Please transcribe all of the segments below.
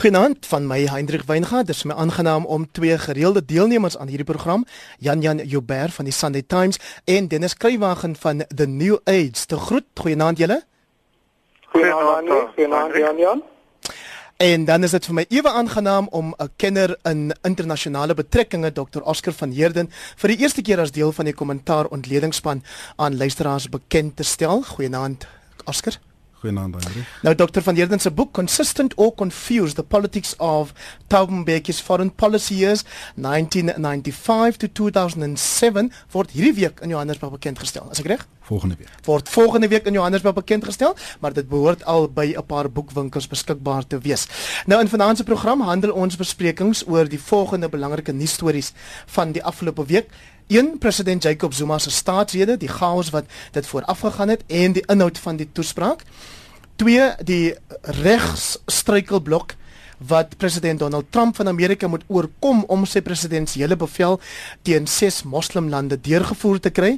Goeienaand van my Hendrik Weingart. Dit is my aangenaam om twee gereelde deelnemers aan hierdie program, Jan Jan Joubert van die Sunday Times en Dennis Kruiwagen van The New Age. Te groet. Goeienaand julle. Goeienaand. Goeienaand Jan Jan. En dan is dit vir my ewe aangenaam om 'n kenner in internasionale betrekkinge, Dr. Oscar van Heerden, vir die eerste keer as deel van die kommentaar ontledingspan aan luisteraars bekend te stel. Goeienaand, Oscar. Goeienaand Andri. Nou Dr van Heerden se boek Consistent or Confused: The Politics of Thabo Mbeki's Foreign Policy Years 1995 to 2007 word hierdie week in Johannesburg bekend gestel. Is ek reg? Volgende week. Word volgende week in Johannesburg bekend gestel, maar dit behoort al by 'n paar boekwinkels beskikbaar te wees. Nou in vanaand se program handel ons besprekings oor die volgende belangrike nuusstories van die afgelope week. Een president Jacob Zuma se staatsrede, die chaos wat dit voorafgegaan het en die inhoud van die toespraak. 2 die regsstruikelblok wat president Donald Trump van Amerika moet oorkom om sy presidensiële bevel teen 6 moslimlande deurgevoer te kry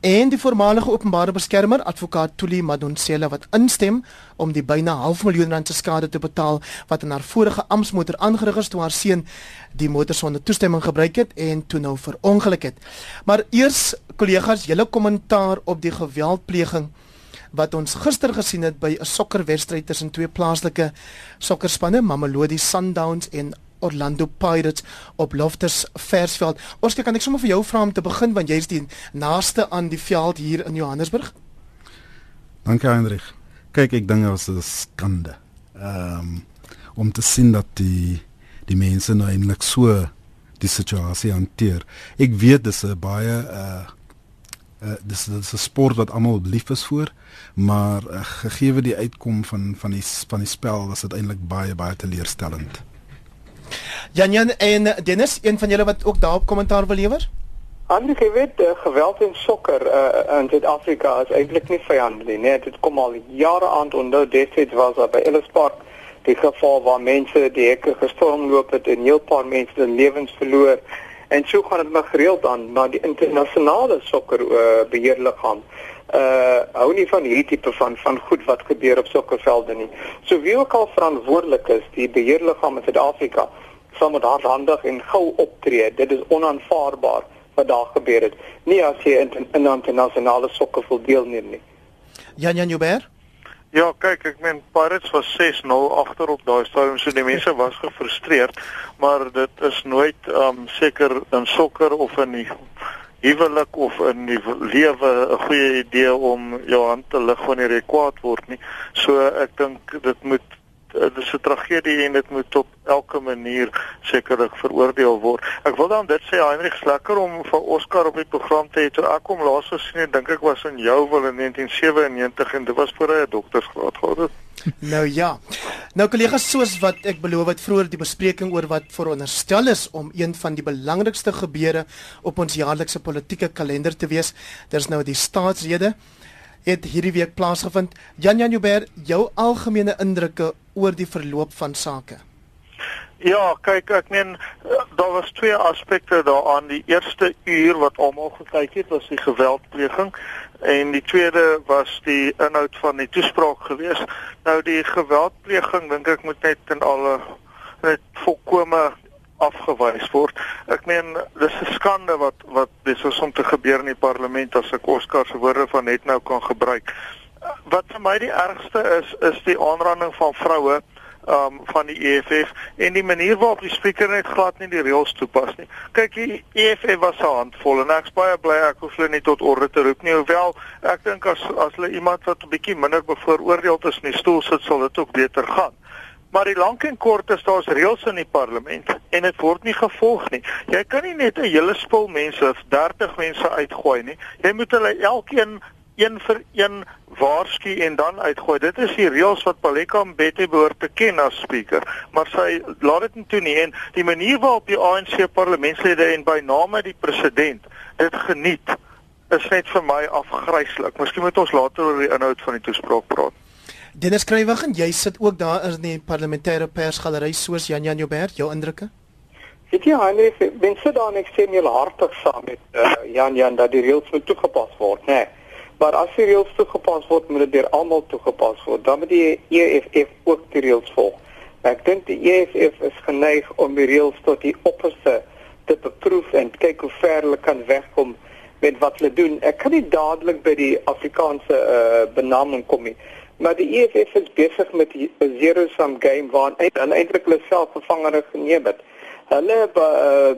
en die voormalige openbare beskermer advokaat Tuli Madonsela wat instem om die byna half miljoen rand se skade te betaal wat in haar vorige amptmotor aangerig is toe haar seun die motor sonder toestemming gebruik het en toe nou verongeluk het. Maar eers kollegas, julle kommentaar op die geweldpleging wat ons gister gesien het by 'n sokkerwedstryd tussen twee plaaslike sokkerspanne, Mamelodi Sundowns en Orlando Pirates op Loftus Versveld. Oskar, kan ek sommer vir jou vra om te begin want jy is die naaste aan die veld hier in Johannesburg? Dankie Hendrik. Kyk, ek dink dit was 'n skande. Ehm um, om te sien dat die die mense nou eintlik so die situasie hanteer. Ek weet dis 'n baie uh uh dis dis 'n sport wat almal lief is vir, maar uh, gegee die uitkom van van die van die spel was dit eintlik baie baie teleurstellend. Jan Jan en Dennis, een van julle wat ook daarop kommentaar wil lewer? Anders jy weet, uh, geweld in sokker uh, in Suid-Afrika is eintlik nie vyandelik nie. Dit kom al jare aan onder destyds was daar by Ellis Park die geval waar mense die hekke gestormloop het en heel paar mense hulle lewens verloor. En so gaan dit maar gereeld aan, maar die internasionale sokker uh, beheerliggaam uh hou nie van hierdie tipe van van goed wat gebeur op sokkervelde nie. So wie ook al verantwoordelik is, die beheerliggaam in Suid-Afrika sal moet hardhandig en gou optree. Dit is onaanvaarbaar wat daar gebeur het. Nie as jy in 'n internasionale sokker wil deelneem nie. Jan Jan Joubert Ja, kyk, ek meen Pirates was 6-0 agter op daai stadium, so die mense was gefrustreerd, maar dit is nooit um seker in sokker of in die huwelik of in die lewe 'n goeie idee om jou hand te lig wanneer jy kwaad word nie. So ek dink dit moet dit is 'n tragedie en dit moet op elke manier sekerlik veroordeel word. Ek wil dan dit sê Heinrich lekker om vir Oscar op die program te hê. Toe ek hom laas gesien het, dink ek was in Jouwel in 1997 en dit was voor hy 'n doktorsgraad gehad het. Nou ja. Nou kollegas, soos wat ek beloof het vroeër die bespreking oor wat veronderstel is om een van die belangrikste gebeure op ons jaarlikse politieke kalender te wees, dis nou die staatsrede het hierdie week plaasgevind. Jan Jan Joubert, jou algemene indrukke oor die verloop van sake? Ja, kyk, ek meen daar was twee aspekte daaraan. Die eerste uur wat almal gekyk het, was die geweldpleging en die tweede was die inhoud van die toespraak geweest. Nou die geweldpleging dink ek moet net in alle net volkome afgewys word. Ek meen dis 'n skande wat wat besig om te gebeur in die parlement as ek Oscar se woorde van net nou kan gebruik wat vir my die ergste is is die aanranding van vroue um van die EFF en die manier waarop die spreker net glad nie die reëls toepas nie. Kyk, die EFF was 'n handvol en ek's baie bly ek hoef hulle nie tot orde te roep nie. Hoewel ek dink as as hulle iemand wat 'n bietjie minder bevooroordeel is in die stoel sit, sal dit ook beter gaan. Maar die lank en kort is daar's reëls in die parlement en dit word nie gevolg nie. Jy kan nie net 'n hele spul mense, 30 mense uitgooi nie. Jy moet hulle elkeen een vir een waarsku en dan uitgooi. Dit is die reëls wat Paleka Mbete behoort te ken as spreker, maar sy laat dit nie toe nie en die manier waarop die ANC parlementslede en by name die president dit geniet is net vir my afgryslik. Miskien moet ons later oor die inhoud van die toespraak praat. Dennis Kruywagen, jy sit ook daar in die parlementêre persgalery soos Jan Jan Joubert, jou indrukke? Ek ja, Heinrich, ben sit daar en ek sê nie hartig saam met uh, Jan Jan dat die reëls moet toegepas word, né? Nee. Maar as die reëls toegepas word, moet dit deur almal toegepas word. Dan moet die EFF ook die reëls volg. Ek dink die EFF is geneig om die reëls tot die opperste te beproef en kyk hoe ver hulle kan wegkom met wat hulle doen. Ek kan nie dadelik by die Afrikaanse uh, benaming kom nie. Maar die EFF is besig met 'n zero sum game waarin eintlik hulle self vervangere geneem het. Hulle uh,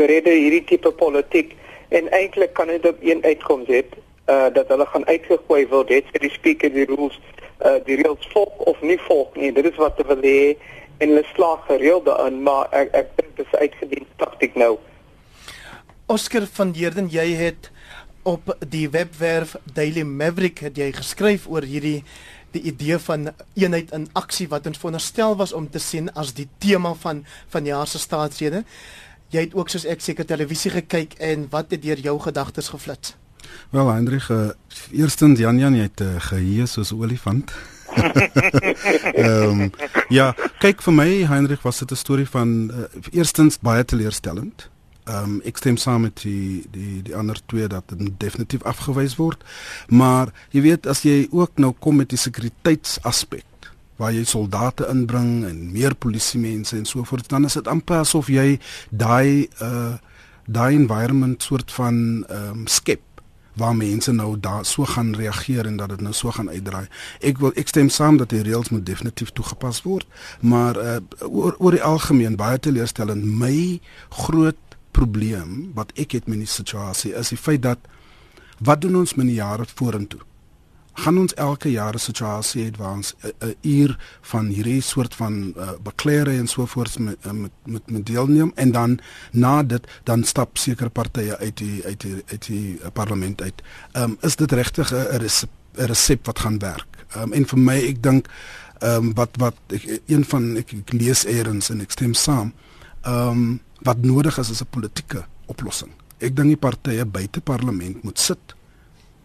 berede hierdie tipe politiek en eintlik kan dit op een uitkoms hê uh, dat hulle gaan uitgegooi word het vir die speaker die rules uh, die reëls volg of nie volg nie. Dit is wat hulle wil hê en hulle slaag gereeld daarin, maar ek ek dink dit is uitgedien taktiek nou. Oscar van Heerden, jy het op die webwerf Daily Maverick het jy geskryf oor hierdie die idee van eenheid in aksie wat ons veronderstel was om te sien as die tema van van jaar se staatsrede. Jy het ook soos ek seker televisie gekyk en wat het deur jou gedagtes geflits? Wel, Hendrik, uh, eerstens Jan Jan het uh, geheue soos 'n olifant. Ehm um, ja, kyk vir my Hendrik was dit 'n storie van uh, eerstens baie teleurstellend. Ehm um, ek stem saam met die die die ander twee dat dit definitief afgewys word. Maar jy weet as jy ook nou kom met die sekuriteitsaspek waar jy soldate inbring en meer polisie mense en so voort dan is dit amper asof jy daai uh daai environment soort van ehm um, skep waar mense nou daar so gaan reageer en dat dit nou so gaan uitdraai. Ek wil ek stem saam dat die reëls moet definitief toegepas word, maar uh, oor oor die algemeen baie teleurstellend my groot probleem wat ek het met die situasie is die feit dat wat doen ons met die jare vorentoe? Gaan ons elke jaar 'n situasie hê waar ons 'n uur van hierdie soort van uh, beklere en so voort met, uh, met met met deelneem en dan na dit dan stap sekere partye uit die uit die uit die uh, parlement uit. Ehm um, is dit regtig 'n resep wat gaan werk? Ehm um, en vir my ek dink ehm um, wat wat ek, een van ek, ek lees eers en ek stem saam. Ehm um, wat nodig is is 'n politieke oplossing. Ek dink die partye buite parlement moet sit.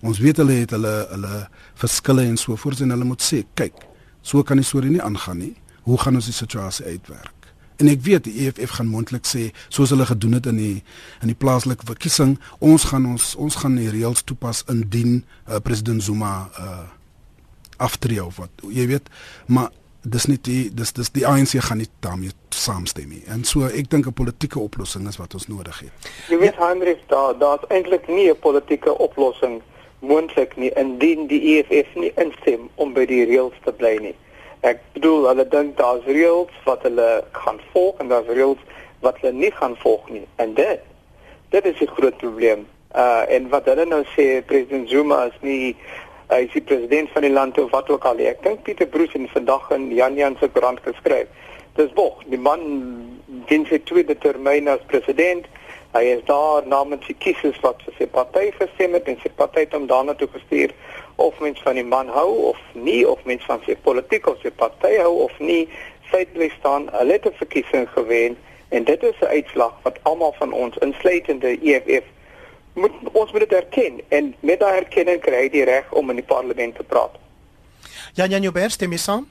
Ons weet hulle het hulle hulle verskille en so voort en hulle moet sê, kyk, so kan die storie nie aangaan nie. Hoe gaan ons die situasie uitwerk? En ek weet die EFF gaan mondelik sê soos hulle gedoen het in die in die plaaslike verkiesing, ons gaan ons ons gaan die reëls toepas indien uh, president Zuma uh, aftree of wat. Jy weet, maar dis nie die dis dis die ANC gaan nie daarmee saamstem nie. En so ek dink 'n politieke oplossing is wat ons nodig het. Jy weet Hendrik, daar daar's eintlik nie 'n politieke oplossing moontlik nie indien die EFF nie instem om by die reëls te bly nie. Ek bedoel hulle dink daar's reëls wat hulle gaan volg en daar's reëls wat hulle nie gaan volg nie. En dit dit is 'n groot probleem. Uh en wat hulle nou sê president Zuma is nie hy is die president van die land of wat ook al. Ek dink Pieter Bruce het vandag in Jan Jan se koerant geskryf. Dis bog, die man dien sy tweede termyn as president. Hy is daar namens die kiesers wat vir sy party gestem het en sy party het hom daarna toe gestuur of mens van die man hou of nie of mens van sy politiek of sy party hou of nie. Feitelik staan 'n letter verkiesing gewen en dit is 'n uitslag wat almal van ons insluitende EFF moet ons moet dit erken en met daai erkenning kry hy die reg om in die parlement te praat. Jan Jan Joubert stem jy saam?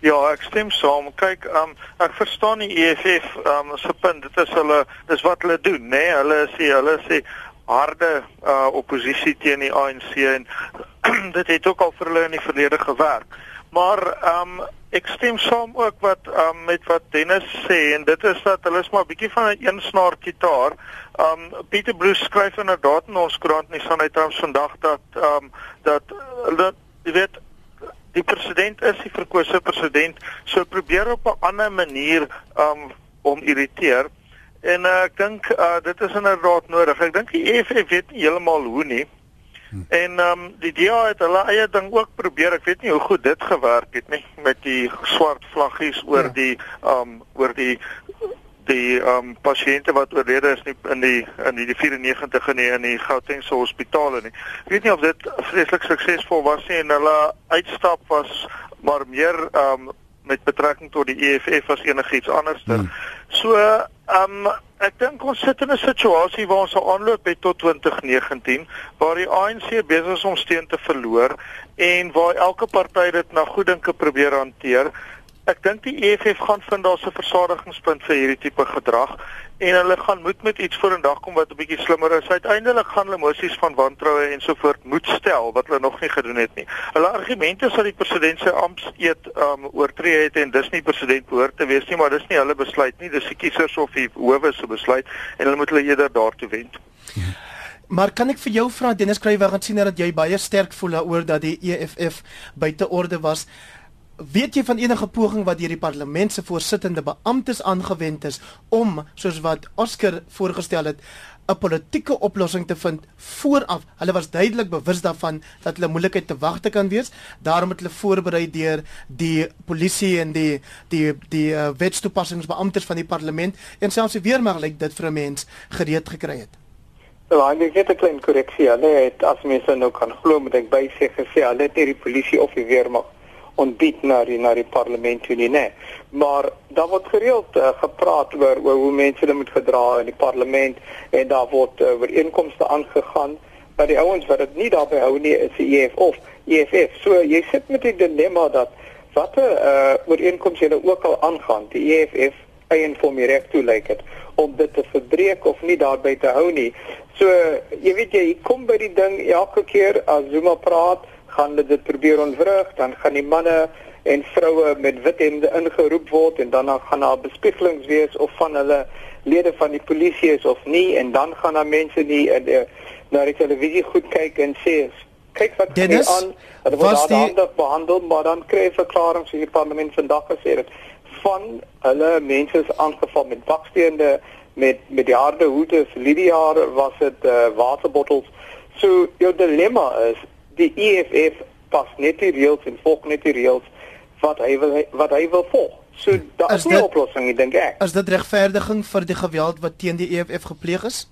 Ja, ek stem saam. Kyk, um, ek verstaan die EFF um, se punt. Dit is hulle dis wat hulle doen, né? Nee? Hulle sê hulle sê harde uh, oppositie teen die ANC en dit het ook al vir hulle in die verlede gewerk. Maar ehm um, ek stem saam ook wat um, met wat Dennis sê en dit is dat hulle is maar bietjie van 'n eensnaar gitaar. Um Pieter Bruce skryf inderdaad in ons koerant nie van hy tans vandag dat um dat hulle jy weet die president is die verkose president so probeer op 'n ander manier um om irriteer en uh, ek dink uh, dit is inderdaad nodig. Ek dink die EFF weet nie heeltemal hoe nie. Hmm. En ehm um, die DA het hulle eie ding ook probeer. Ek weet nie hoe goed dit gewerk het nie met die swart vlaggies oor ja. die ehm um, oor die die ehm um, pasiënte wat oorlede is nie in die in die 94 in die in die Gautengse hospitale nie. Ek weet nie of dit vreeslik suksesvol was nie en hulle uitstap was maar meer ehm um, met betrekking tot die EFF as enigiets anders. Hmm. So ehm um, Ek dink ons sit in 'n situasie waar ons al aanloop het tot 2019 waar die ANC besig is om steun te verloor en waar elke party dit na goeddinke probeer hanteer Ek dink die EFF gaan vind daar's 'n versadigingspunt vir hierdie tipe gedrag en hulle gaan moet met iets voor in dag kom wat 'n bietjie slimmer is. Uiteindelik gaan hulle emosies van wantroue en so voort moet stel wat hulle nog nie gedoen het nie. Hulle argumente dat die president sy ampteed um oortree het en dis nie president behoort te wees nie, maar dis nie hulle besluit nie, dis die kiesers of die howe se besluit en hulle moet hulle eerder daartoe wend. Maar kan ek vir jou vra Dennis Kruiwer gaan sien dat jy baie sterk voel daaroor dat die EFF buite orde was? Weet jy van enige poging wat deur die parlement se voorsittende beamptes aangewend is om soos wat Oscar voorgestel het 'n politieke oplossing te vind vooraf. Hulle was duidelik bewus daarvan dat hulle moeilikheid te wagte kan wees. Daarom het hulle voorberei deur die polisie en die die die uh, wetstoepassingsbeamptes van die parlement en selfs die weermag lyk dit vir 'n mens gereed gekry het. Nou, ek het 'n klein korreksie. Hulle het as mense nou kan glo, moet ek by sê gesê hulle het nie die polisie of die weermag ontbied na die na die parlement toe nie, nee. Maar daar word gereeld uh, gepraat oor, oor hoe mense hulle moet gedra in die parlement en daar word uh, ooreenkomste aangegaan dat die ouens wat dit nie daarby hou nie is die EFF of EFF. So jy sit met die dilemma dat watter uh, ooreenkomste hulle ook al aangaan, die EFF eien vir my reg toe lyk dit om dit te verbreek of nie daarby te hou nie. So jy weet jy kom by die ding elke keer as Zuma praat gaan hulle dit probeer ontwrig, dan gaan die manne en vroue met wit hemde ingeroep word en dan gaan daar bespiegelings wees of van hulle lede van die polisie is of nie en dan gaan daar mense die na die televisie goed kyk en sê kyk wat Dennis, aan. Hulle word die... aandag behandel maar dan kry jy verklaringe in die parlement vandag gesê het van hulle mense is aangeval met baksteende met met die harde hoede vir Lydia was dit uh, waterbottels. So jou dilemma is die EFF pas net die reëls en volg net die reëls wat hy wil wat hy wil volg. So daar is, is nie 'n oplossing, ek dink ek. Is dit regverdiging vir die geweld wat teen die EFF gepleeg is?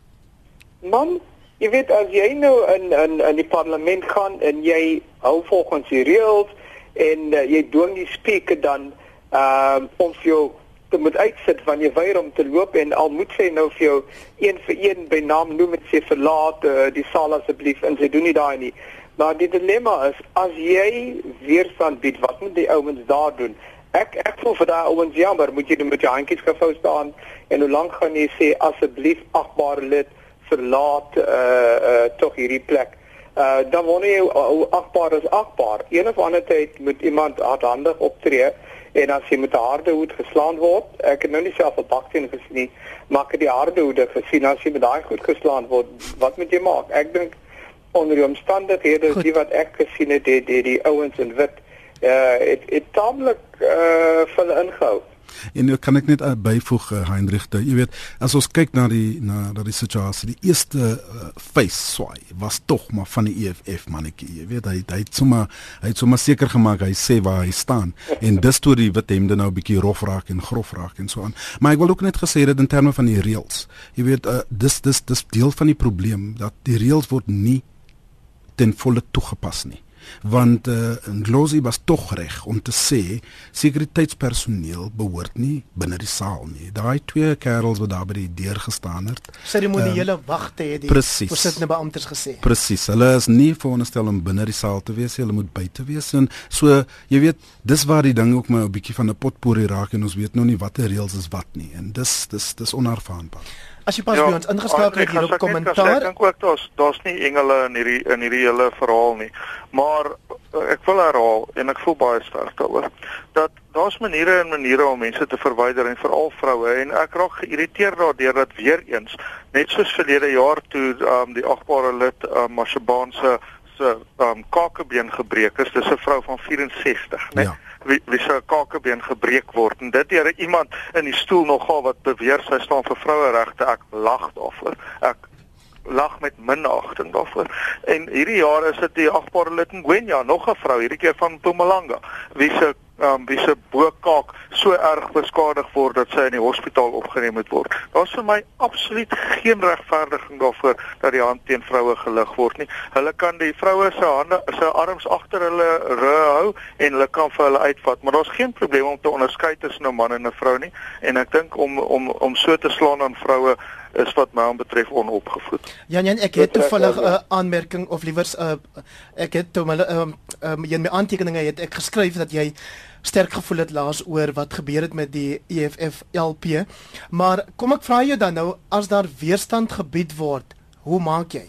Man, jy weet as jy nou in in in die parlement gaan en jy hou volgens die reëls en uh, jy dwing die spreker dan ehm uh, om vir jou te moet uitsit van jy weier om te loop en al moet sy nou vir jou een vir een by naam noem en sê verlaat uh, die saal asseblief en sy doen nie daai nie. Maar die dilemma is as jy weerstand bied, wat moet die ouens daar doen? Ek ek voel vir daai ouens jammer, moet jy net met jou handjies gevou staan en hoe lank gaan jy sê asseblief agbare lid verlaat uh uh tog hierdie plek. Uh dan word jy agbaar is agbaar. Een of ander tyd moet iemand hardhandig optree en as jy met 'n harde hoed geslaan word, ek het nou nie self 'n baksteen gesien nie, maar ek het die harde hoede gesien as jy met daai goed geslaan word, wat moet jy maak? Ek dink onder die omstandighede Goed. die wat ek gesien het die die, die ouens in wit uh het het taamlik uh vir ingehou. En nou kan ek net uh, byvoeg Heinrich, jy weet, as ons kyk na die na na die situasie, die eerste uh, face swaai was tog maar van die EFF mannetjie. Jy weet, hy hy het sommer hy het sommer seker gemaak hy sê waar hy staan en dis toe die wit hemde nou 'n bietjie rof raak en grof raak en so aan. Maar ek wil ook net gesê dat in terme van die reëls, jy weet, uh, dis dis dis deel van die probleem dat die reëls word nie ten volle toegepas nie want uh, Nglozi was tog reg om te sê sekuriteitspersoneel behoort nie binne die saal nie. Daai twee kerels wat daar by die deur gestaan het. Seremoniele um, wagte het die voorsittende beamptes gesê. Presies. Hulle is nie veronderstel om binne die saal te wees, hulle moet buite wees en so jy weet, dis waar die ding ook my 'n bietjie van 'n potpourri raak en ons weet nog nie watter reëls is wat nie en dis dis dis onervaarbaar. As jy pas ja, by ons ingeskakel het hier op kommentaar. Ek dink ook daar's daar's nie engele in hierdie in hierdie hele verhaal nie. Maar eh, ek wil herhaal en ek voel baie sterk daaroor dat daar's maniere en maniere om mense te verwyder en veral vroue en ek raak geïrriteerd daardeur dat weer eens net soos verlede jaar toe um, die agbare lid um, Mashabane se se um, kakebeen gebreek is. Dis 'n vrou van 64, né? Ja wie wie se kakebeen gebreek word. En dit deur iemand in die stoel nogal wat beweer sy staan vir vroueregte ek lag daarvoor. Ek lag met minagting daarvoor. En hierdie jaar is dit die agbare lid Ngwenya nog 'n vrou hierdie keer van Mpumalanga wie se um, wie se bokaak so erg beskadig word dat sy in die hospitaal opgeneem moet word. Daar's vir my absoluut geen regverdiging daarvoor dat die hand teen vroue gelig word nie. Hulle kan die vroue se hande se arms agter hulle hou en hulle kan vir hulle uitvat, maar daar's geen probleem om te onderskei tussen 'n man en 'n vrou nie. En ek dink om om om so te slaan aan vroue is wat my aanbetref onopgevoed. Jan Jan, ek het toevallig 'n uh, aanmerking of liewers uh, ek het toe my um, um, in my aantekeninge het ek geskryf dat jy sterk gevoel het laas oor wat gebeur het met die EFF LP. Maar kom ek vra jou dan nou as daar weerstand gebied word, hoe maak jy?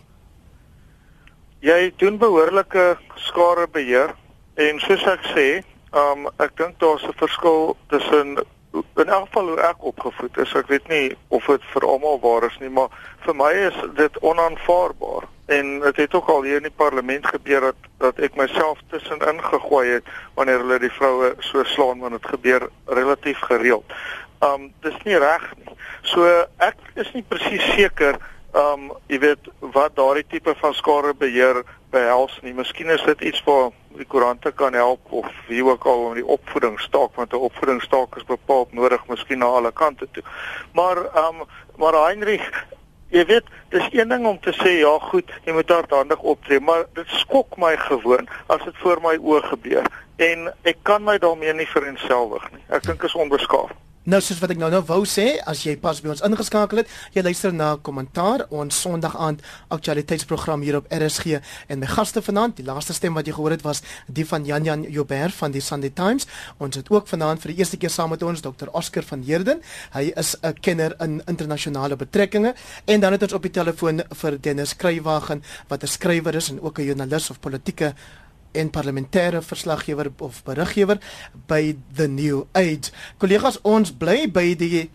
Jy doen behoorlike skare beheer en soos ek sê, um, ek dink daar's 'n verskil tussen in elk geval hoe ek opgevoed is. Ek weet nie of dit vir almal waar is nie, maar vir my is dit onaanvaarbaar en dit het ook al hier in die parlement gebeur dat dat ek myself tussenin gegooi het wanneer hulle die vroue so slaan want dit gebeur relatief gereeld. Um dis nie reg nie. So ek is nie presies seker um jy weet wat daardie tipe van skare beheer behels nie. Miskien is dit iets waar die koerante kan help of wie ook al om die opvoedingsstaak want 'n opvoedingsstaak is bepaald nodig miskien na alle kante toe. Maar um maar Heinrich Jy weet, dis een ding om te sê ja, goed, jy moet hardhandig optree, maar dit skok my gewoon as dit voor my oë gebeur en ek kan my daarmee nie vereensgewig nie. Ek dink is onbeskaafd. Nou soos wat ek nou nou wou sê, as jy pas by ons ingeskakel het, jy luister na kommentaar ons Sondag aand aktualiteitsprogram hier op RSG en my gaste vanaand, die laaste stem wat jy gehoor het was die van Jan Jan Joubert van die Sunday Times. Ons het ook vanaand vir die eerste keer saam met ons Dr. Oscar van Heerden. Hy is 'n kenner in internasionale betrekkinge en dan het ons op die telefoon vir Dennis Kruiwagen wat 'n skrywer is en ook 'n joernalis of politieke en parlementêre verslaggewer of beriggewer by The New Age. Kollegas, ons bly by die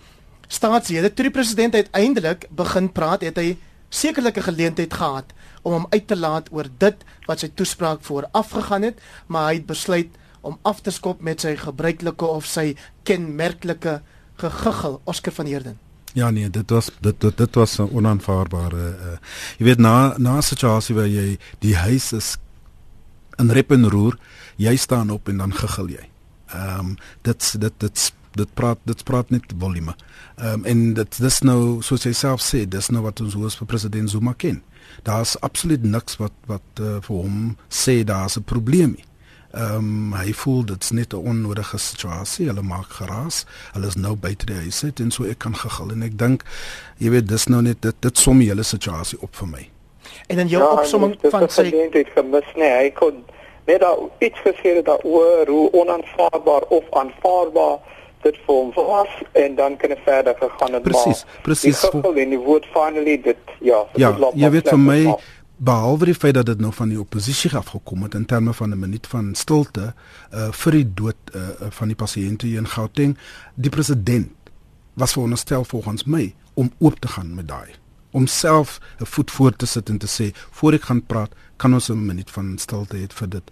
staatslede. Toe die president uiteindelik begin praat, het hy sekerlik 'n geleentheid gehad om hom uit te laat oor dit wat sy toespraak voor afgegaan het, maar hy het besluit om af te skop met sy gebruikelike of sy kenmerklike gegiggel Oscar van Heerden. Ja nee, dit was dit dit, dit was 'n onaanvaarbare uh, jy weet na na 'n situasie waar jy die huis is in rep en roer, jy staan op en dan gegil jy. Ehm um, dit dit dit dit praat dit praat net volume. Ehm um, en dit dis nou soos jy self sê, dis nou wat ons hoor vir president Zuma ken. Daar's absoluut niks wat wat uh, vir hom sê daar's 'n probleem nie. Ehm um, hy voel dit's net 'n onnodige situasie. Hulle maak geraas. Hulle is nou buite die huis uit en so ek kan gegil en ek dink jy weet dis nou net dit dit som die hele situasie op vir my. En in jou ja, opsomming van sy geleentheid gemis nê. Nee, hy kon net daar iets gesê het daaroor hoe onaanvaarbaar of aanvaarbaar dit vir hom was en dan kan hy verder gegaan het precies, maar presies presies en die woord finally dit ja ja jy weet vir my behalwe die feit dat dit nou van die oppositie afgekom het in terme van 'n minuut van stilte uh, vir die dood uh, van die pasiënte in Gauteng die president was veronderstel volgens my om oop te gaan met daai om self 'n voet voor te sit en te sê voor ek gaan praat kan ons 'n minuut van stilte hê vir dit.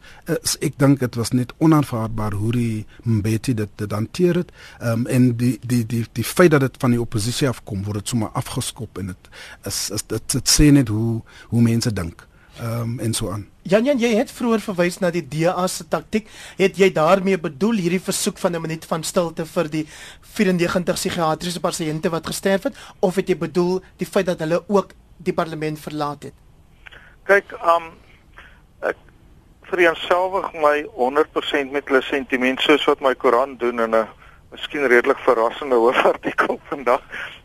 Ek dink dit was net onaanvaarbaar hoe die Mbeki dit dit hanteer het. Ehm um, en die die die die feit dat dit van die oppositie afkom word dit sommer afgeskop en dit is is dit dit sê net hoe hoe mense dink. Ehm um, en so aan. Jan Jan, jy het vroeër verwys na die DA se taktik. Het jy daarmee bedoel hierdie versoek van 'n minuut van stilte vir die 94 psigiatriese pasiënte wat gesterf het of het jy bedoel die feit dat hulle ook die parlement verlaat het? Kyk, um ek vereenselwig my 100% met hulle sentiment soos wat my koerant doen in 'n miskien redelik verrassende hoofartikel vandag.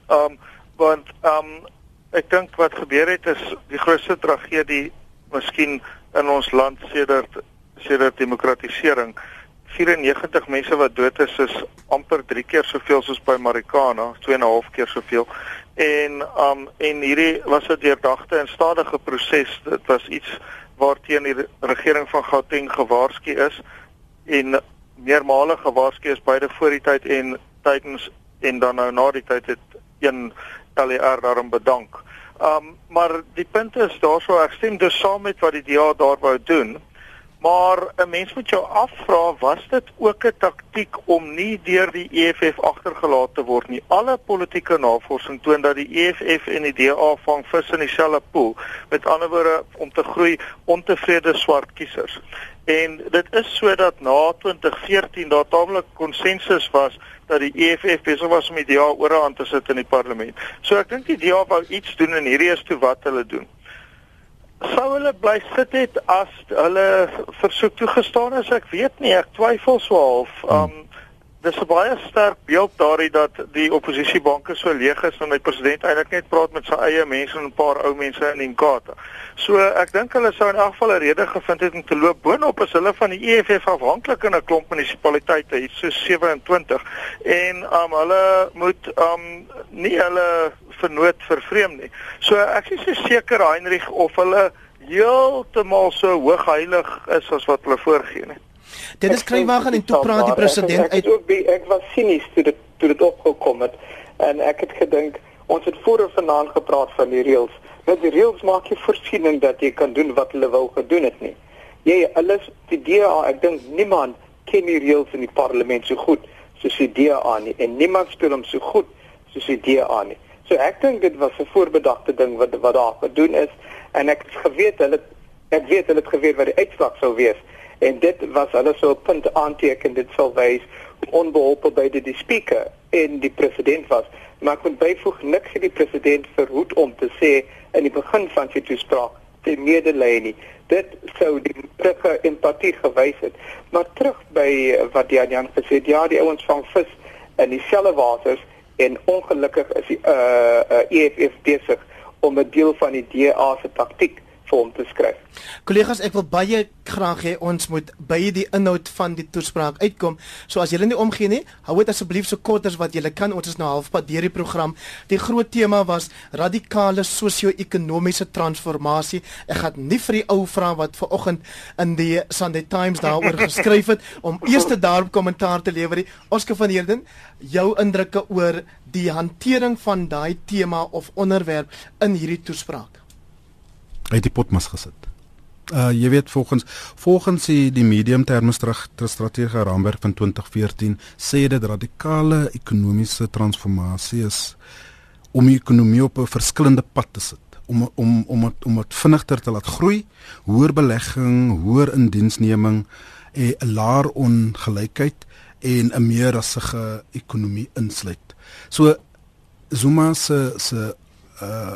Um want um ek dink wat gebeur het is die grootste tragedie miskien in ons land sedert sedert demokratisering 94 mense wat dood is is amper 3 keer soveel soos by Marikana, 2 en 'n half keer soveel. En um en hierdie was 'n deurdagte en stadige proses. Dit was iets waarteen die regering van Gauteng gewaarsku is en meermale gewaarsku is beide voor die tyd en tydens en dan nou na die tyd het een LER daarom bedank. Um maar die punt is daarso ek stem dus saam met wat die DA daar wou doen. Maar 'n mens moet jou afvra, was dit ook 'n taktik om nie deur die EFF agtergelaat te word nie? Alle politieke navorsing toon dat die EFF en die DA vang vis in dieselfde poel. Met ander woorde om te groei ontevrede swart kiesers. En dit is sodat na 2014 daar taamlik konsensus was dat die EFF besig was om die DA oorhand te sit in die parlement. So ek dink die DA wou iets doen en hierdie is toe wat hulle doen. Sou hulle bly sit het as hulle versoek toegestaan is? Ek weet nie, ek twyfel so half. Um dis 'n baie sterk beeld daardie dat die oppositiebanke so leeg is en die president eintlik net praat met sy eie mense en 'n paar ou mense in Inkatha. So ek dink hulle sou in elk geval 'n rede gevind het om te loop boonop as hulle van die EFF afhanklik in 'n klomp munisipaliteite, hier so 27 en um hulle moet um nie hulle vernoot vervreem nie. So ek is so seker Heinrich of hulle heeltemal so hoogheilig is as wat hulle voorgee nie. Dit is Kruiwagen en toe praat die president uit. Ek, ek, ek, was sinies toe dit toe dit opgekom het en ek het gedink ons het voor vanaand gepraat van die reëls. Met die reëls maak jy voorsiening dat jy kan doen wat hulle wou gedoen het nie. Jy alles die DA, ek dink niemand ken die reëls in die parlement so goed soos die DA nie en niemand speel hom so goed soos die DA nie. So ek dink dit was 'n voorbedagte ding wat wat daar gedoen is en ek het geweet hulle ek weet hulle het geweet wat die uitslag sou wees en dit was hulle so 'n punt aanteken dit sal wys onbeholpe by die, die speaker en die president was. Maar ek moet byvoeg niks het die president verhoed om te sê in die begin van sy toespraak die medelee nie. Dit sou die terugge empatie gewys het. Maar terug by wat Jan Jan gesê het ja die ouens vang vis in dieselfde waters en ongelukkig is die uh, uh EFF besig om 'n deel van die DA se taktik vir hom te skryf. Kollegas, ek wil baie graag hê ons moet by die inhoud van die toespraak uitkom. So as julle nie omgee nie, hou dit asseblief so kort as wat julle kan. Ons is nou halfpad deur die program. Die groot tema was radikale sosio-ekonomiese transformasie. Ek gaan nie vir die ou vra wat ver oggend in die Sunday Times daaroor geskryf het om eers daarop kommentaar te lewer. Oscar van Heerden, jou indrukke oor die hantering van daai tema of onderwerp in hierdie toespraak? Het die potmas gesit. Uh jy weet volgens volgens die, die medium terme strategiese raamwerk van 2014 sê dit radikale ekonomiese transformasie is om die ekonomie op 'n verskillende pad te sit om om om het, om dit vinniger te laat groei, hoër belegging, hoër indiensneming en 'n laer ongelykheid en 'n meer rassige ekonomie insluit. So Zuma se se uh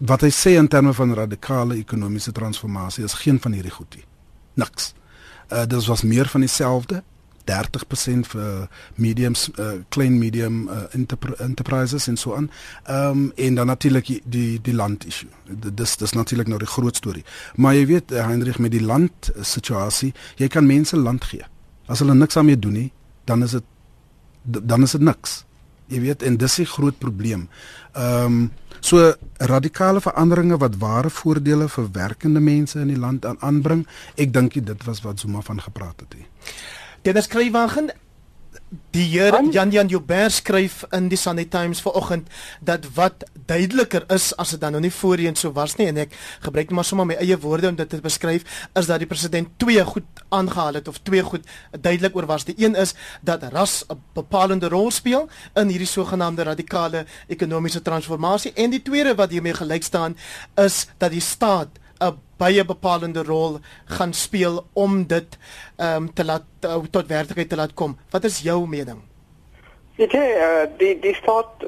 wat hy sê in terme van radikale ekonomiese transformasie is geen van hierdie goed nie. Niks. Uh dit was meer van dieselfde. 30% vir mediums uh, klein medium uh, enterprises en so aan. Ehm um, en dan natuurlik die die, die land issue. Dis dis natuurlik nou die groot storie. Maar jy weet Heinrich met die land situasie, jy kan mense land gee. As hulle niks daarmee doen nie, dan is dit dan is dit niks. Jy weet en dis 'n groot probleem. Ehm um, So radikale veranderinge wat ware voordele vir werkende mense in die land aan aanbring, ek dink dit was wat Zuma van gepraat het. Dit is skrywagen Die heer Jan Jan Joubert skryf in die Sunday Times vanoggend dat wat duideliker is as dit dan nou nie voorheen so was nie en ek gebruik net maar sommer my eie woorde om dit te beskryf is dat die president twee goed aangehaal het of twee goed duidelik oor was. Die een is dat ras 'n bepalende rol speel in hierdie sogenaamde radikale ekonomiese transformasie en die tweede wat hiermee gelyk staan is dat die staat baie bepalende rol gaan speel om dit ehm um, te laat uh, tot werklikheid te laat kom. Wat is jou mening? Dit is uh, die die staat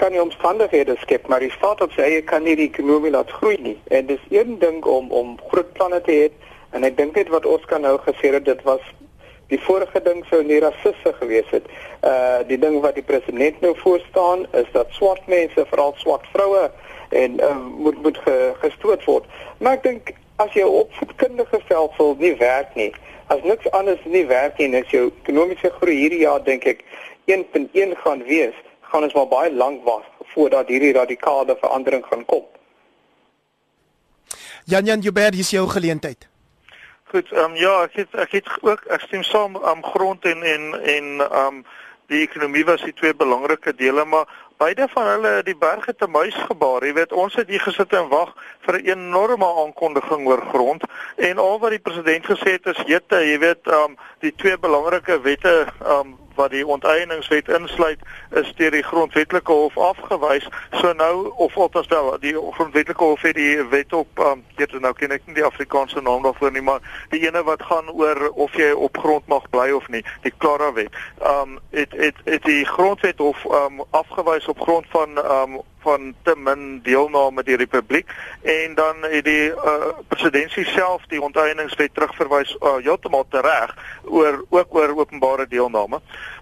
kan nie omstandighede skep, maar die staat op sy eie kan nie die ekonomie laat groei nie. En dis een ding om om groot planne te hê en ek dink net wat ons kan nou gesê het dit was die vorige ding sou nie rassiste gewees het. Uh die ding wat die president nou voor staan is dat swart mense, veral swart vroue en uh, moet moet ge, gestoot word. Maar ek dink as jou opvoedkundige veldsel nie werk nie, as niks anders nie werk nie, as jou ekonomiese groei hierdie jaar dink ek 1.1 gaan wees, gaan ons maar baie lank wag voordat hierdie radikale verandering gaan kom. Jan Jan Joubert, hier is jou geleentheid. Goed, ehm um, ja, ek het ek het ook ek stem saam am um, grond en en en ehm um, die ekonomie was die twee belangrike dele, maar beide van hulle die berge te muis gebaar. Jy weet, ons het hier gesit en wag vir 'n enorme aankondiging oor grond en al wat die president gesê het is jette, jy weet, um die twee belangrike wette um wat die onteieningswet insluit is deur die grondwetlike hof afgewys. So nou of althans wel die grondwetlike hof het die wet op um dit nou ken ek nie die Afrikaanse naam daarvoor nie, maar die ene wat gaan oor of jy op grond mag bly of nie, die Clara wet. Um het het het die grondwet hof um afgewys op grond van um van te min deelname deur die publiek en dan het die uh, presidentskap self die onteieningswet terugverwys uh, heeltemal tereg oor ook oor openbare deelname.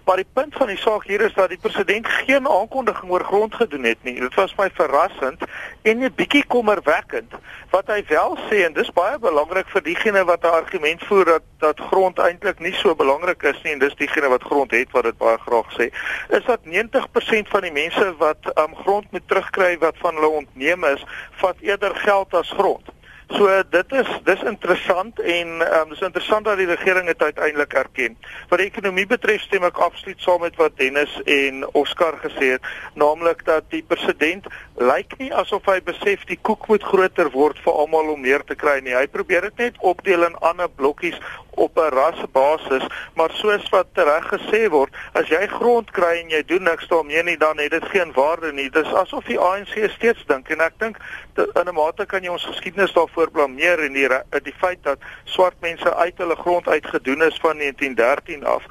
Maar die punt van die saak hier is dat die president geen aankondiging oor grond gedoen het nie. Dit was my verrassend en 'n bietjie kommerwekkend. Wat hy wel sê en dis baie belangrik vir diegene wat 'n argument voer dat dat grond eintlik nie so belangrik is nie en dis diegene wat grond het wat dit baie graag sê, is dat 90% van die mense wat um, grond moet terugkry wat van hulle ontneem is, vat eerder geld as grond. So dit is dis interessant en um, dis interessant dat die regering dit uiteindelik erken. Wat die ekonomie betref stem ek absoluut saam met wat Dennis en Oscar gesê het, naamlik dat die president lyk nie asof hy besef die koek moet groter word vir almal om meer te kry nie. Hy probeer dit net opdeel in ander blokkies op 'n rasbasis, maar soos wat reg gesê word, as jy grond kry en jy doen niks daarmee nie, dan het dit geen waarde nie. Dis asof die ANC steeds dink en ek dink in 'n mate kan jy ons geskiedenis daarvoor blameer en die die feit dat swart mense uit hulle grond uitgedoen is van 1913 af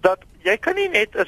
dat jy kan nie net 'n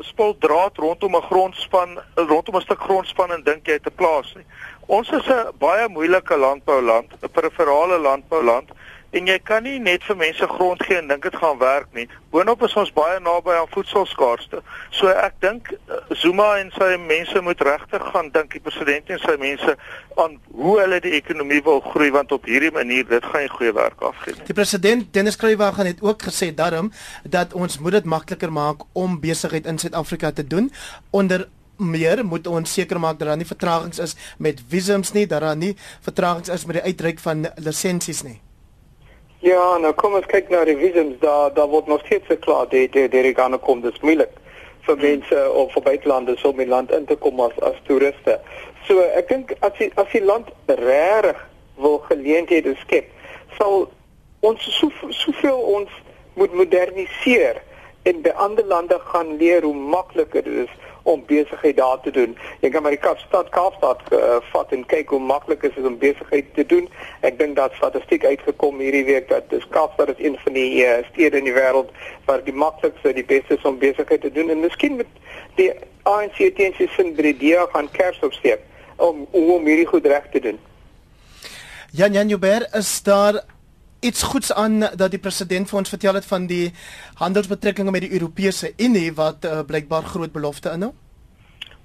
spul draad rondom 'n grondspan rondom 'n stuk grondspan en dink jy het 'n plaas nie. Ons is 'n baie moeilike landbouland, 'n periferale landbouland en jy kan nie net vir mense grond gee en dink dit gaan werk nie. Boonop is ons baie naby aan voedselskaarste. So ek dink eh, Zuma en sy mense moet regtig gaan dink die president en sy mense aan hoe hulle die ekonomie wil groei want op hierdie manier dit gaan nie goeie werk afgee nie. Die president Dennis Kruiwagen het ook gesê daarom dat ons moet dit makliker maak om besigheid in Suid-Afrika te doen onder meer moet ons seker maak dat daar nie vertragings is met visums nie, dat daar nie vertragings is met die uitreik van lisensies nie. Ja, nou kom ons kyk na die visums daar daar word nog steeds geklaar die die die gaan kom. Dis moeilik vir mense of vir buitelanders om in land in te kom as as toeriste. So ek dink as die as die land regtig wil geleenthede skep, sal ons so soveel ons moet moderniseer en by ander lande gaan leer hoe makliker dit is om besigheid daar te doen. Jy kan maar die Kaapstad Kaapstad uh, vat en kyk hoe maklik is dit om besigheid te doen. Ek dink dat statistiek uitgekom hierdie week dat dis Kaapstad is een van die uh, stede in die wêreld waar die maklikste die beste is om besigheid te doen en miskien met die ANC teen sy sin by die dia gaan kers opsteek om om hierdie goed reg te doen. Jan Jan Joubert is daar iets goeds aan dat die president vir ons vertel het van die handelsbetrekkinge met die Europese Unie wat uh, blykbaar groot belofte inhou?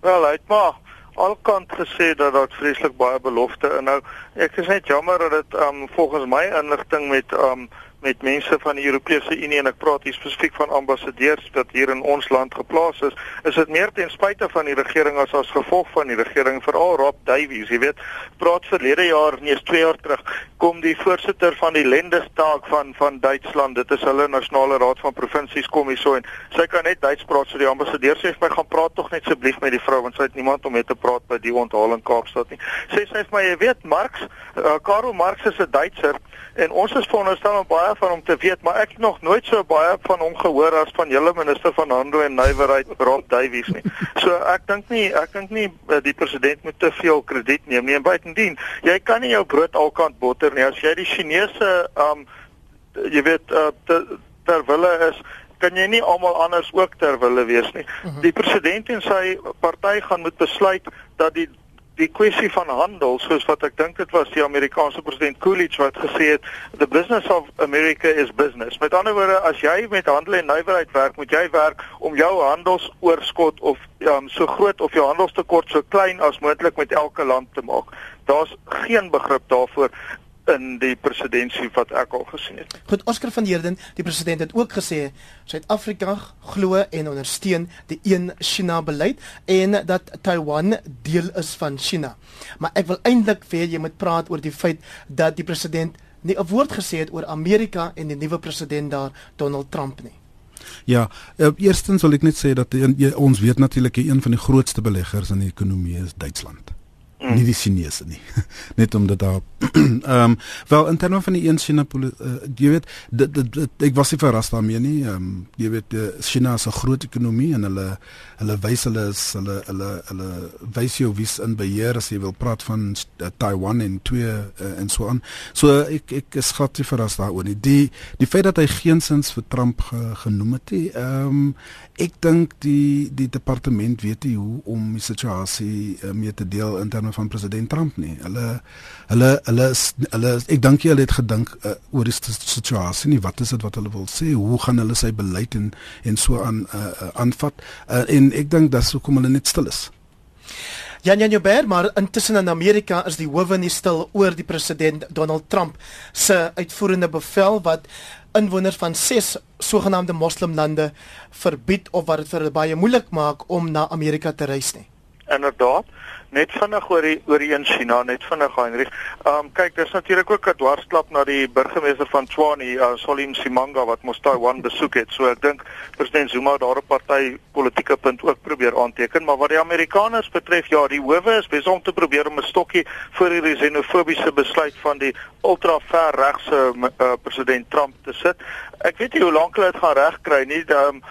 Wel, hy het maar alkant gesê dat daar vreeslik baie belofte inhou. Ek is net jammer dat dit um, volgens my inligting met um, met mense van die Europese Unie en ek praat hier spesifiek van ambassadeurs wat hier in ons land geplaas is, is dit meer ten spyte van die regering as as gevolg van die regering veral Rob Davies, jy weet, praat verlede jaar, nee, 2 jaar terug, kom die voorsitter van die Landestag van van Duitsland, dit is hulle nasionale raad van provinsies kom hier so en sy kan net Duits praat, so die ambassadeur sê vir my gaan praat tog net asseblief met die vrou want sy het niemand om mee te praat by die onthaal in Kaapstad nie. Sê sy vir my, jy weet, Marx, uh, Karl Marx is 'n Duitser en ons is veronderstel om baie van hom te weet, maar ek het nog nooit so baie van hom gehoor as van julle minister van handel en nywerheid Rob Davies nie. So ek dink nie ek dink nie eh, die president moet te veel krediet neem nie. En buitendien, jy kan nie jou brood alkant botter nie. As jy die Chinese um jy weet uh, te, ter wille is kan jy nie almal anders ook ter wille wees nie. Mhm. Die president en sy party gaan moet besluit dat die die kwessie van handel soos wat ek dink dit was die Amerikaanse president Coolidge wat gesê het the business of America is business. Met ander woorde as jy met handel en nywerheid werk, moet jy werk om jou handelsoorskot of ja, so groot of jou handelstekort so klein as moontlik met elke land te maak. Daar's geen begrip daarvoor in die presidentskap wat ek al gesien het. Goed, Oscar van Heerden, die president het ook gesê Suid-Afrika glo en ondersteun die een China beleid en dat Taiwan deel is van China. Maar ek wil eintlik vir jy moet praat oor die feit dat die president nie 'n woord gesê het oor Amerika en die nuwe president daar Donald Trump nie. Ja, uh, eerstens wil ek net sê dat die, ons weet natuurlik een van die grootste beleggers in die ekonomie is Duitsland. Mm. nie die Chinese nie. Net om dit daar ehm um, wel in terme van die een China uh, jy weet dit, dit, dit ek was nie verras daarmee nie. Ehm um, jy weet uh, China is 'n groot ekonomie en hulle hulle wys hulle is hulle hulle hulle wys jou wie's in beheer as jy wil praat van uh, Taiwan en twee uh, en so aan. So ek ek is glad nie verras daaroor nie. Die die feit dat hy geensins vir Trump ge, genoem het ehm um, ek dink die die departement weet nie hoe om die situasie uh, mee te deel in terme van president Trump nie. Hulle hulle hulle hulle is, ek dink hulle het gedink uh, oor die situasie nie. Wat is dit wat hulle wil sê? Hoe gaan hulle sy beleid en en so aan uh, aanvat? Uh, en ek dink dat sou kom hulle net stil is. Jan Jan Joubert, maar intussen in Amerika is die howe nie stil oor die president Donald Trump se uitvoerende bevel wat inwoners van 6 sogenaamde moslimlande verbied of wat dit vir hulle baie moeilik maak om na Amerika te reis nie. Inderdaad net vinnig oor die oor die in China net vinnig Heinrich. Ehm um, kyk, dis natuurlik ook 'n dwarsklap na die burgemeester van Tshwane, uh, Solim Simanga wat mos Taiwan besoek het. So ek dink president Zuma daar 'n party politieke punt ook probeer aanteken, maar wat die Amerikaners betref, ja, die howe is besig om te probeer om 'n stokkie voor die xenofobiese besluit van die ultra ver regse uh, president Trump te sit. Ek weet nie hoe lank hulle dit gaan regkry nie. Um,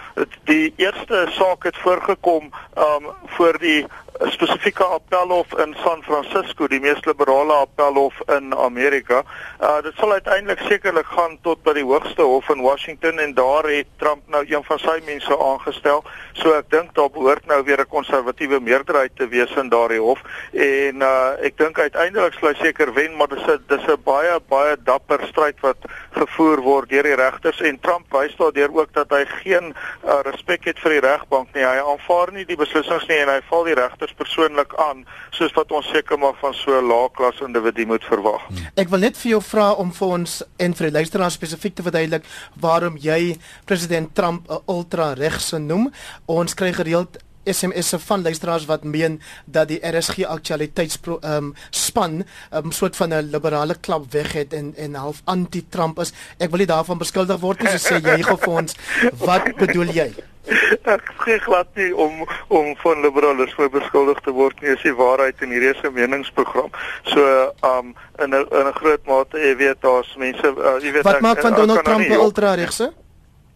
die eerste saak het voorgekom um voor die spesifieke appelhof in San Francisco, die mees liberale appelhof in Amerika. Uh dit sal uiteindelik sekerlik gaan tot by die hoogste hof in Washington en daar het Trump nou een van sy mense aangestel. So ek dink daar behoort nou weer 'n konservatiewe meerderheid te wees in daardie hof en uh ek dink uiteindelik sal hy seker wen, maar dis 'n dis 'n baie baie dapper stryd wat gevoer word deur die regters en Trump wys daardeur ook dat hy geen uh, respek het vir die regbank nie. Hy aanvaar nie die beslissings nie en hy val die regters kinders persoonlik aan soos wat ons seker maar van so 'n lae klas individu moet verwag. Ek wil net vir jou vra om vir ons en vir die luisteraars spesifiek te verduidelik waarom jy president Trump 'n ultra regse noem. Ons kry gereeld SMS'e van luisteraars wat meen dat die RSG aktualiteits ehm um, span 'n um, soort van 'n liberale klap weg het en en half anti-Trump is. Ek wil nie daarvan beskuldig word nie, so sê jy gou vir ons, wat bedoel jy? ek sê glad nie om om van liberales voor beskuldig te word nie, is die waarheid in hierdie se meningsprogram. So um in 'n in 'n groot mate, jy weet daar's mense, uh, jy weet Wat maak van Donald Trump 'n ultra regse?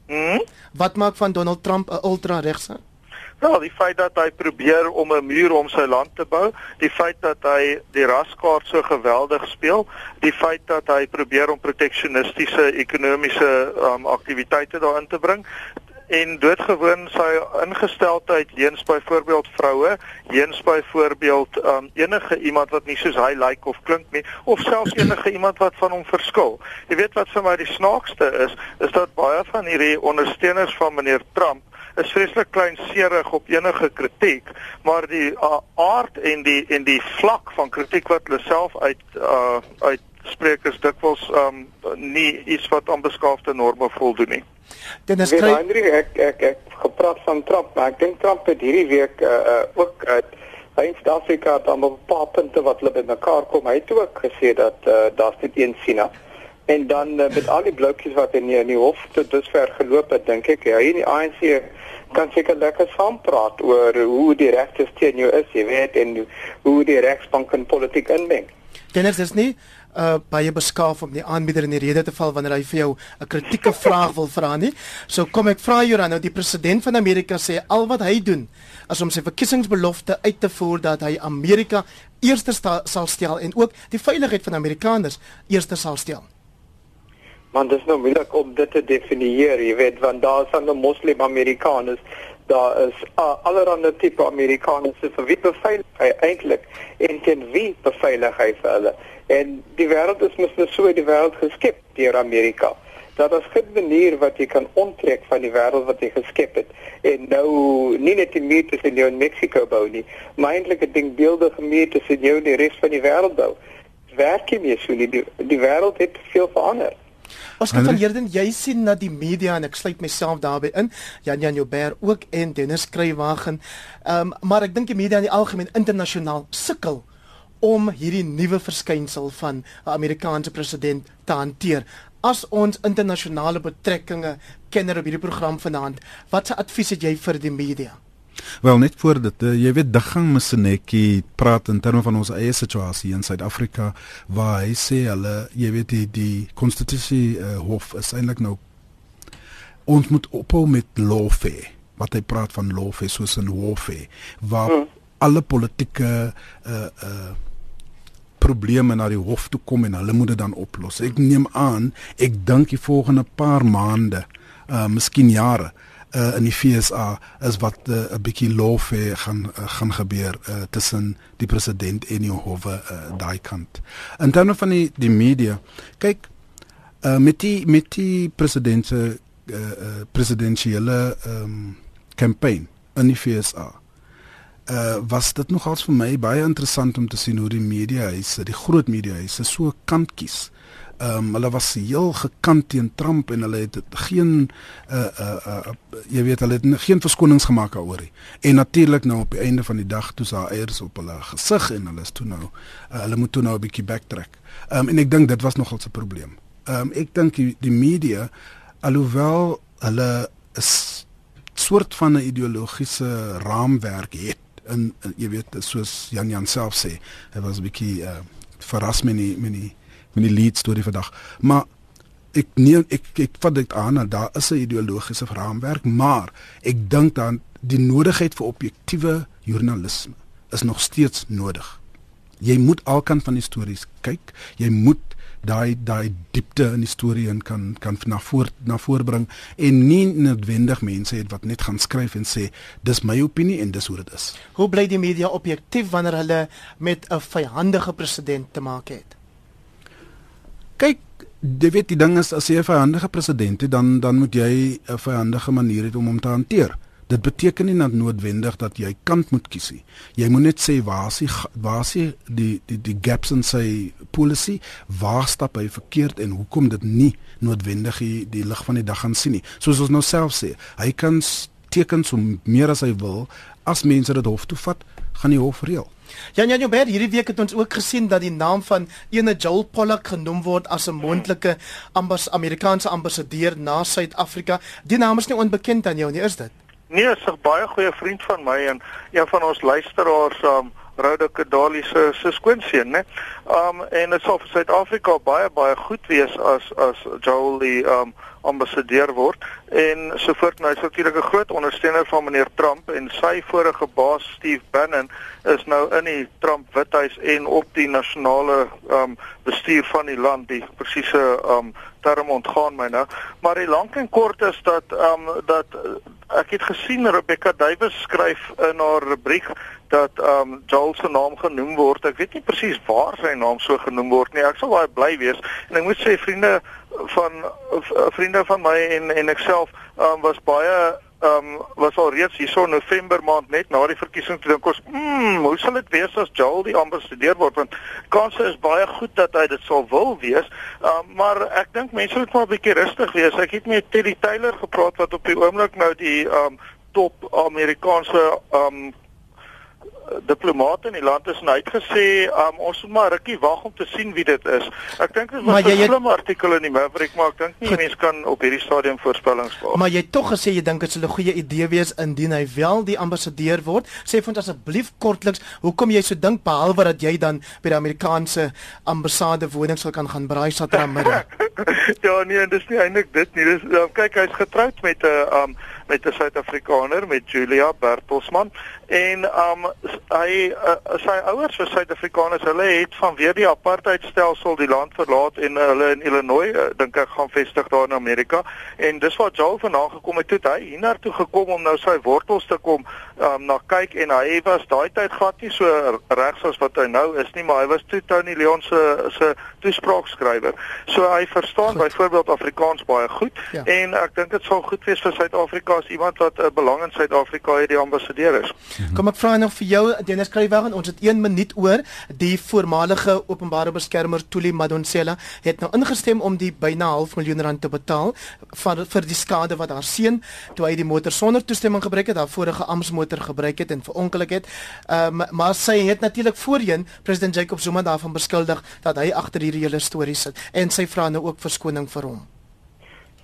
Hm? Wat maak van Donald Trump 'n ultra Nou, die feit dat hy probeer om 'n muur om sy land te bou, die feit dat hy die raskaart so geweldig speel, die feit dat hy probeer om proteksionistiese ekonomiese um, aktiwiteite daarin te bring, en doodgewoon sy ingesteldheid teens byvoorbeeld vroue, teens byvoorbeeld um, enige iemand wat nie soos hy lyk like of klink nie of selfs enige iemand wat van hom verskil. Jy weet wat vir my die snaakste is, is dat baie van hierdie ondersteuners van meneer Trump is vreeslik kleinserig op enige kritiek, maar die uh, aard en die en die vlak van kritiek wat hulle self uit uh, uit sprekers dikwels um nie iets wat aan beskaafde norme voldoen nie. Dennis kry Hendrik ek ek ek gepraat van Trump, maar ek dink Trump het hierdie week uh, uh ook uit uh, in Suid-Afrika dan op 'n paar punte wat hulle bymekaar kom. Hy het ook gesê dat uh, daar's net een China. En dan uh, met al die blokkies wat in die, in die hof tot dusver geloop het, dink ek hy in die ANC kan seker lekker saam praat oor hoe die regte teen jou is, jy weet, en hoe die regsbank in politiek inmeng. Dennis, dis nie uh baie beskaaf om die aanbieder in die rede te val wanneer hy vir jou 'n kritieke vraag wil vra nie. So kom ek vra jou dan nou die president van Amerika sê al wat hy doen is om sy verkiesingsbelofte uit te voer dat hy Amerika eerste sal stel en ook die veiligheid van Amerikaners eerste sal stel. Man, dit is nou moeilik om dit te definieer, jy weet, want daar is ander moslim Amerikaners daar is uh, allerlei tipe Amerikaners vir wie beveilig hy eintlik en teen wie beveilig hy vir hulle. En die wêreld is mos net so die wêreld geskep deur Amerika dat as geen manier wat jy kan onttrek van die wêreld wat hy geskep het en nou nie net die muur tussen jou en Mexiko bou nie maar eintlik 'n ding beeldige muur tussen jou en die res van die wêreld bou. Werk nie meer so nie die, die wêreld het veel verander Oscar van Heerden, jy sien na die media en ek sluit myself daarbey in. Jan Jan Joubert ook en Dennis Kruiwagen. Ehm um, maar ek dink die media in die algemeen internasionaal sukkel om hierdie nuwe verskynsel van 'n Amerikaanse president te hanteer. As ons internasionale betrekkinge kenner op hierdie program vanaand, watse advies het jy vir die media? Wel net voor dit, uh, jy weet Daggang Mseneki praat in terme van ons eie situasie in Suid-Afrika waar hy sê hulle, jy weet die die konstitusie uh, hof is eintlik nou ons moet ophou met lawfare wat hy praat van lawfare soos 'n warfare waar hmm. alle politieke uh uh probleme na die hof toe kom en hulle moet dit dan oplos. Ek neem aan, ek dink die volgende paar maande, uh miskien jare, uh in die FSA is wat 'n uh, bietjie lawfare gaan uh, gaan gebeur uh tussen die president en die hof uh daai kant. In terme van die die media, kyk uh met die met die president se uh, uh presidensiële ehm um, kampanje in die FSA uh was dit nogals vir my baie interessant om te sien hoe die media huise, die groot media huise so kant kies. Ehm um, hulle was heel gekant teen Trump en hulle het geen uh uh, uh jy weet hulle het geen verskonings gemaak daaroor nie. En natuurlik nou op die einde van die dag toe sa eiers op hulle gesig en hulle is toe nou uh, hulle moet toe nou 'n bietjie backtrack. Ehm um, en ek dink dit was nogals 'n probleem. Ehm um, ek dink die, die media alhoewel hulle 'n soort van 'n ideologiese raamwerk het en jy weet soos Jan Jan self sê hy was 'n bietjie uh, verras met die met die met die lead storie vandag maar ek nee ek ek vat dit aan dat daar is 'n ideologiese raamwerk maar ek dink dan die nodigheid vir objektiewe joernalisme is nog steeds nodig jy moet alkant van die stories kyk jy moet daai daai diepte in die storie en kan kan na voor na voorbring en nie noodwendig mense het wat net gaan skryf en sê dis my opinie en dis hoe dit is. Hoe bly die media objektief wanneer hulle met 'n vyhandige president te maak het? Kyk, jy weet die ding is as jy 'n vyhandige president het dan dan moet jy 'n vyhandige manier hê om hom te hanteer. Dit beteken nie noodwendig dat jy kant moet kies nie. Jy moet net sê waar is die waar is die die die gaps in sy policy, waar stap hy verkeerd en hoekom dit nie noodwendig die, die lig van die dag gaan sien nie. Soos ons nou self sê, hy kan tekens om meer as hy wil, as mense dit hof toe vat, gaan die hof reël. Jan Jan Joubert, hierdie week het ons ook gesien dat die naam van ene Joel Pollack genoem word as 'n moontlike ambas Amerikaanse ambassadeur na Suid-Afrika. Die naam is nie onbekend aan jou nie, is dit? Nee, is 'n baie goeie vriend van my en een van ons luisteraars um Rhoda Kadali se se skoonseun, né? Um en dit sal vir Suid-Afrika baie baie goed wees as as die um ambassadeur word en sovoort nou is natuurlik 'n groot ondersteuner van meneer Trump en sy vorige baas Steve Bannon is nou in die Trump Withuis en op die nasionale um bestuur van die land die presiese um term ontgaan my nou maar die lank en kort is dat um dat ek het gesien Rebecca Duwys skryf in haar rubriek dat ehm um, Joel se naam genoem word. Ek weet nie presies waar sy naam so genoem word nie. Ek sal baie bly wees en ek moet sê vriende van vriende van my en en ek self um, was baie ehm um, was al reeds hierso November maand net na die verkiesing toe dink ons, "Mmm, hoe sal dit wees as Joel die ambassadeur word?" Want kanse is baie goed dat hy dit sal wil wees. Ehm um, maar ek dink mense moet maar 'n bietjie rustig wees. Ek het met Teddy Taylor gepraat wat op die oomblik nou die ehm um, top Amerikaanse ehm um, diplomate in die land is en hy het gesê um, ons moet maar rukkie wag om te sien wie dit is. Ek dink dit was 'n slim artikel in die Maverick maar ek dink nie mense kan op hierdie stadium voorspellings maak. Maar jy het tog gesê jy dink dit sal 'n goeie idee wees indien hy wel die ambassadeur word. Sê vir ons asseblief kortliks, hoekom jy so dink behalwe dat jy dan by die Amerikaanse ambassade woning sal kan gaan braai Saterdag? ja nee, dis nie eintlik dit nie. Dis um, kyk hy's getroud met 'n uh, um, met 'n Suid-Afrikaner met Julia Bertelsmann en um hy uh, sy ouers was Suid-Afrikaners. Hulle het vanweer die apartheidstelsel die land verlaat en uh, hulle in Illinois uh, dink ek gaan vestig daar in Amerika. En dis waar Joel vandaan gekom het. Toe hy hiernatoe gekom om nou sy wortels te kom um na kyk en hy was daai tyd glad nie so regs as wat hy nou is nie, maar hy was toe Tony Leon se se toespraakskrywer. So hy verstaan byvoorbeeld Afrikaans baie goed ja. en ek dink dit sal goed wees vir Suid-Afrika as iemand wat 'n uh, belang in Suid-Afrika het, die ambassadeur is. Mhm. Kom ek vra nog vir jou Dennis Kruiwagen, ons het 1 minuut oor. Die voormalige openbare beskermer Tuli Madonsela het nou ingestem om die byna half miljoen rand te betaal vir vir die skade wat haar seun toe hy die motor sonder toestemming gebruik het, haar vorige ampsmotor gebruik het en verongeluk het. Ehm um, maar sy het natuurlik voorheen president Jacob Zuma daarvan beskuldig dat hy agter hierdie hele storie sit en sy vra nou ook verskoning vir hom.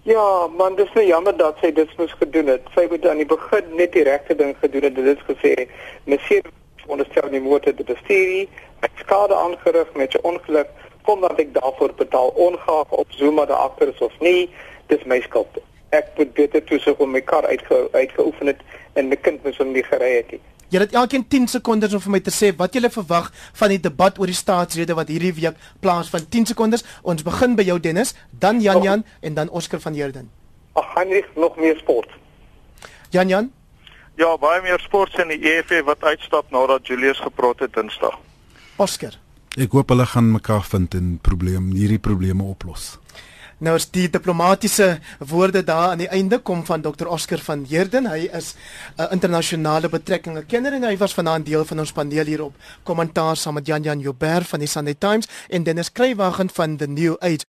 Ja, man, dis nou jammer dat sy dit moes gedoen het. Sy het aan die begin net die regte ding gedoen en dit het gesê, "Mesie, onderstel die motor te bestuur, ek skade aangerig met 'n ongeluk, kom dat ek daarvoor betaal ongeag op Zuma daar agter is of nie, dis my skuld. Ek moet beter toesig om my kar uitge uitgeoefen het en my kind moes hom nie gery het nie." Jy het elkeen 10 sekondes om vir my te sê wat jy verwag van die debat oor die staatsrede wat hierdie week plaasvind. 10 sekondes. Ons begin by jou Dennis, dan Jan Jan en dan Oscar van Heerden. Ag, nie nog meer sport. Jan Jan? Ja, baie meer sport in die EFF wat uitstap nadat Julius gepraat het Dinsdag. Oscar. Ek hoop hulle gaan mekaar vind en probleem hierdie probleme oplos. Nou is die diplomatiese woorde daar aan die einde kom van Dr Oscar van Heerden. Hy is 'n uh, internasionale betrekkinge kenner en hy was vanaand deel van ons paneel hier op kommentaar saam met Jan Jan Joubert van die Sunday Times en Dennis Kreywagen van The New Age.